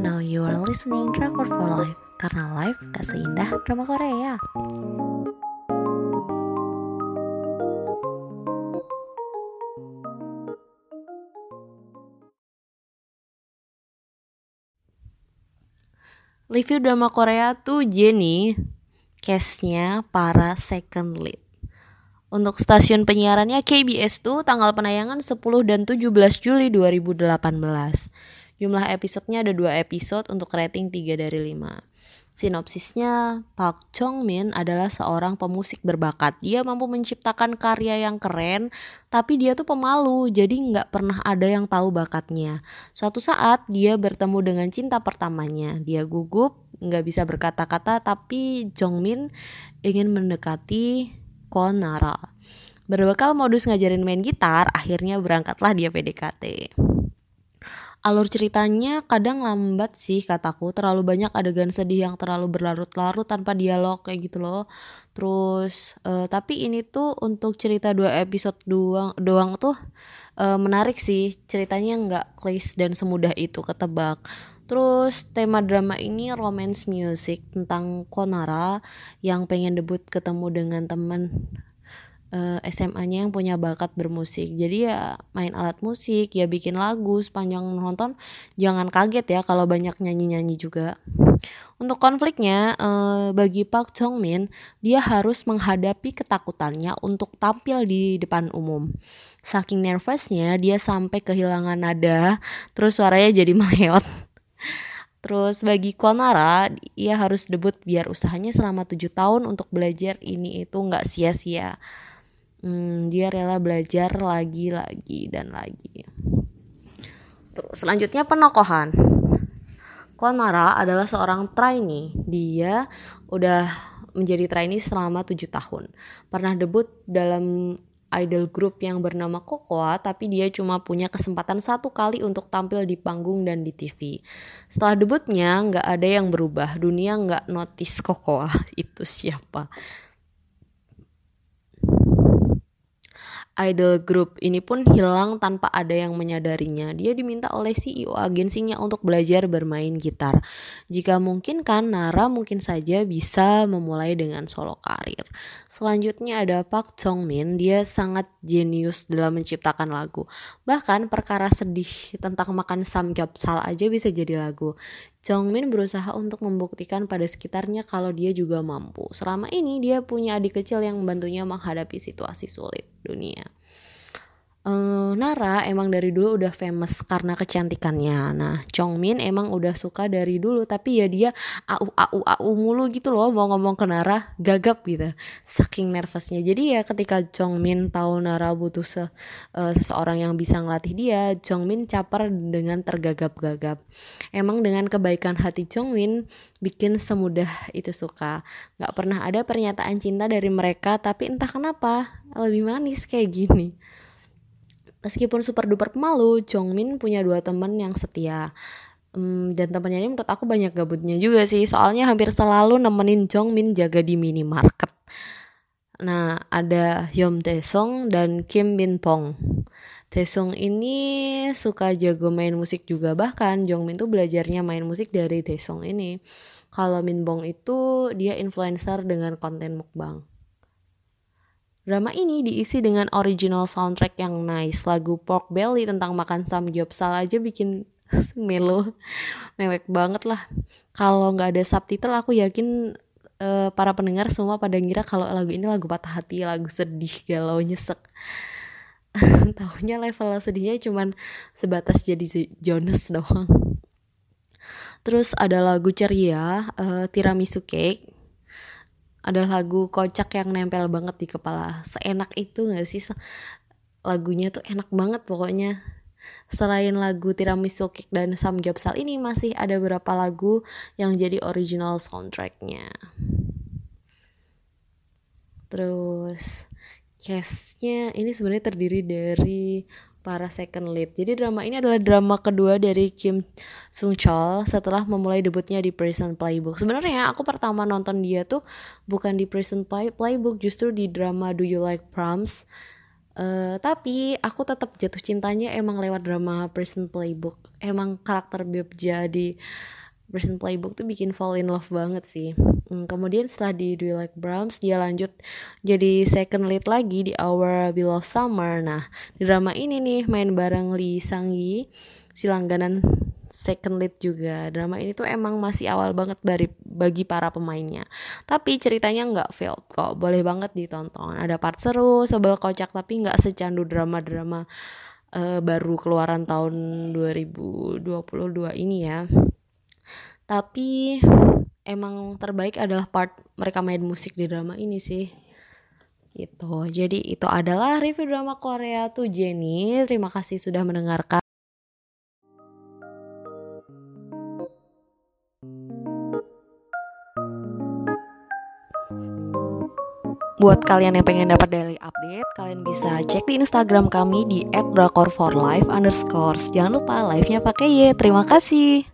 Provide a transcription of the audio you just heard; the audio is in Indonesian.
now you are listening Drakor for Life Karena life gak seindah drama Korea. Review drama Korea tuh Jenny Case-nya para second lead. Untuk stasiun penyiarannya KBS tuh tanggal penayangan 10 dan 17 Juli 2018 Jumlah episodenya ada dua episode untuk rating 3 dari 5. Sinopsisnya, Park Chong Min adalah seorang pemusik berbakat. Dia mampu menciptakan karya yang keren, tapi dia tuh pemalu, jadi nggak pernah ada yang tahu bakatnya. Suatu saat, dia bertemu dengan cinta pertamanya. Dia gugup, nggak bisa berkata-kata, tapi Jong Min ingin mendekati Kwon Nara. Berbekal modus ngajarin main gitar, akhirnya berangkatlah dia PDKT alur ceritanya kadang lambat sih kataku. Terlalu banyak adegan sedih yang terlalu berlarut-larut tanpa dialog kayak gitu loh. Terus uh, tapi ini tuh untuk cerita dua episode doang doang tuh uh, menarik sih. Ceritanya nggak klise dan semudah itu ketebak. Terus tema drama ini romance music tentang Konara yang pengen debut ketemu dengan teman eh, SMA-nya yang punya bakat bermusik. Jadi ya main alat musik, ya bikin lagu sepanjang nonton. Jangan kaget ya kalau banyak nyanyi-nyanyi juga. Untuk konfliknya, uh, bagi Park Jong Min, dia harus menghadapi ketakutannya untuk tampil di depan umum. Saking nervousnya, dia sampai kehilangan nada, terus suaranya jadi meleot. Terus bagi Konara, ia harus debut biar usahanya selama tujuh tahun untuk belajar ini itu nggak sia-sia hmm, dia rela belajar lagi lagi dan lagi. Terus selanjutnya penokohan. Konara adalah seorang trainee. Dia udah menjadi trainee selama tujuh tahun. Pernah debut dalam idol group yang bernama Kokoa tapi dia cuma punya kesempatan satu kali untuk tampil di panggung dan di TV. Setelah debutnya nggak ada yang berubah, dunia nggak notice Kokoa itu siapa. Idol group ini pun hilang tanpa ada yang menyadarinya. Dia diminta oleh CEO agensinya untuk belajar bermain gitar. Jika mungkin kan Nara mungkin saja bisa memulai dengan solo karir. Selanjutnya ada Park Jong Min, dia sangat jenius dalam menciptakan lagu. Bahkan perkara sedih tentang makan samgyeopsal aja bisa jadi lagu. Jongmin berusaha untuk membuktikan pada sekitarnya kalau dia juga mampu. Selama ini dia punya adik kecil yang membantunya menghadapi situasi sulit dunia uh, Nara emang dari dulu udah famous karena kecantikannya. Nah, Chongmin emang udah suka dari dulu, tapi ya dia au au au mulu gitu loh mau ngomong ke Nara gagap gitu. Saking nervousnya. Jadi ya ketika Chongmin tahu Nara butuh se, uh, seseorang yang bisa ngelatih dia, Chongmin caper dengan tergagap-gagap. Emang dengan kebaikan hati Chongmin bikin semudah itu suka. Gak pernah ada pernyataan cinta dari mereka, tapi entah kenapa lebih manis kayak gini. Meskipun super duper pemalu, Jongmin punya dua teman yang setia. Um, dan temannya ini menurut aku banyak gabutnya juga sih. Soalnya hampir selalu nemenin Jongmin jaga di minimarket. Nah, ada Hyun Taesung dan Kim Min Pong. Taesung ini suka jago main musik juga bahkan Jongmin tuh belajarnya main musik dari Taesung ini. Kalau Min Bong itu dia influencer dengan konten mukbang. Drama ini diisi dengan original soundtrack yang nice. Lagu Pork Belly tentang makan samgyeopsal aja bikin melo, mewek banget lah. Kalau nggak ada subtitle, aku yakin uh, para pendengar semua pada ngira kalau lagu ini lagu patah hati, lagu sedih, galau, nyesek. Tahunya level sedihnya cuman sebatas jadi Jonas doang. Terus ada lagu ceria, uh, Tiramisu Cake ada lagu kocak yang nempel banget di kepala. Seenak itu gak sih? Lagunya tuh enak banget pokoknya. Selain lagu Tiramisu Cake dan Samgyeopsal ini masih ada beberapa lagu yang jadi original soundtracknya. Terus castnya ini sebenarnya terdiri dari para second lead. Jadi drama ini adalah drama kedua dari Kim Sung Chol setelah memulai debutnya di Prison Playbook. Sebenarnya aku pertama nonton dia tuh bukan di Prison Play Playbook, justru di drama Do You Like Proms. Uh, tapi aku tetap jatuh cintanya emang lewat drama Prison Playbook. Emang karakter Bebja di Prison Playbook tuh bikin fall in love banget sih. Hmm, kemudian setelah di Do You Like Brahms dia lanjut jadi second lead lagi di Our Beloved Summer. Nah di drama ini nih main bareng Lee Sang Yi si langganan second lead juga drama ini tuh emang masih awal banget bagi bagi para pemainnya tapi ceritanya nggak failed kok boleh banget ditonton ada part seru sebel kocak tapi nggak secandu drama-drama uh, baru keluaran tahun 2022 ini ya tapi emang terbaik adalah part mereka main musik di drama ini sih gitu jadi itu adalah review drama Korea tuh Jenny terima kasih sudah mendengarkan Buat kalian yang pengen dapat daily update, kalian bisa cek di Instagram kami di @drakor4life underscore. Jangan lupa live-nya pakai Y. Terima kasih.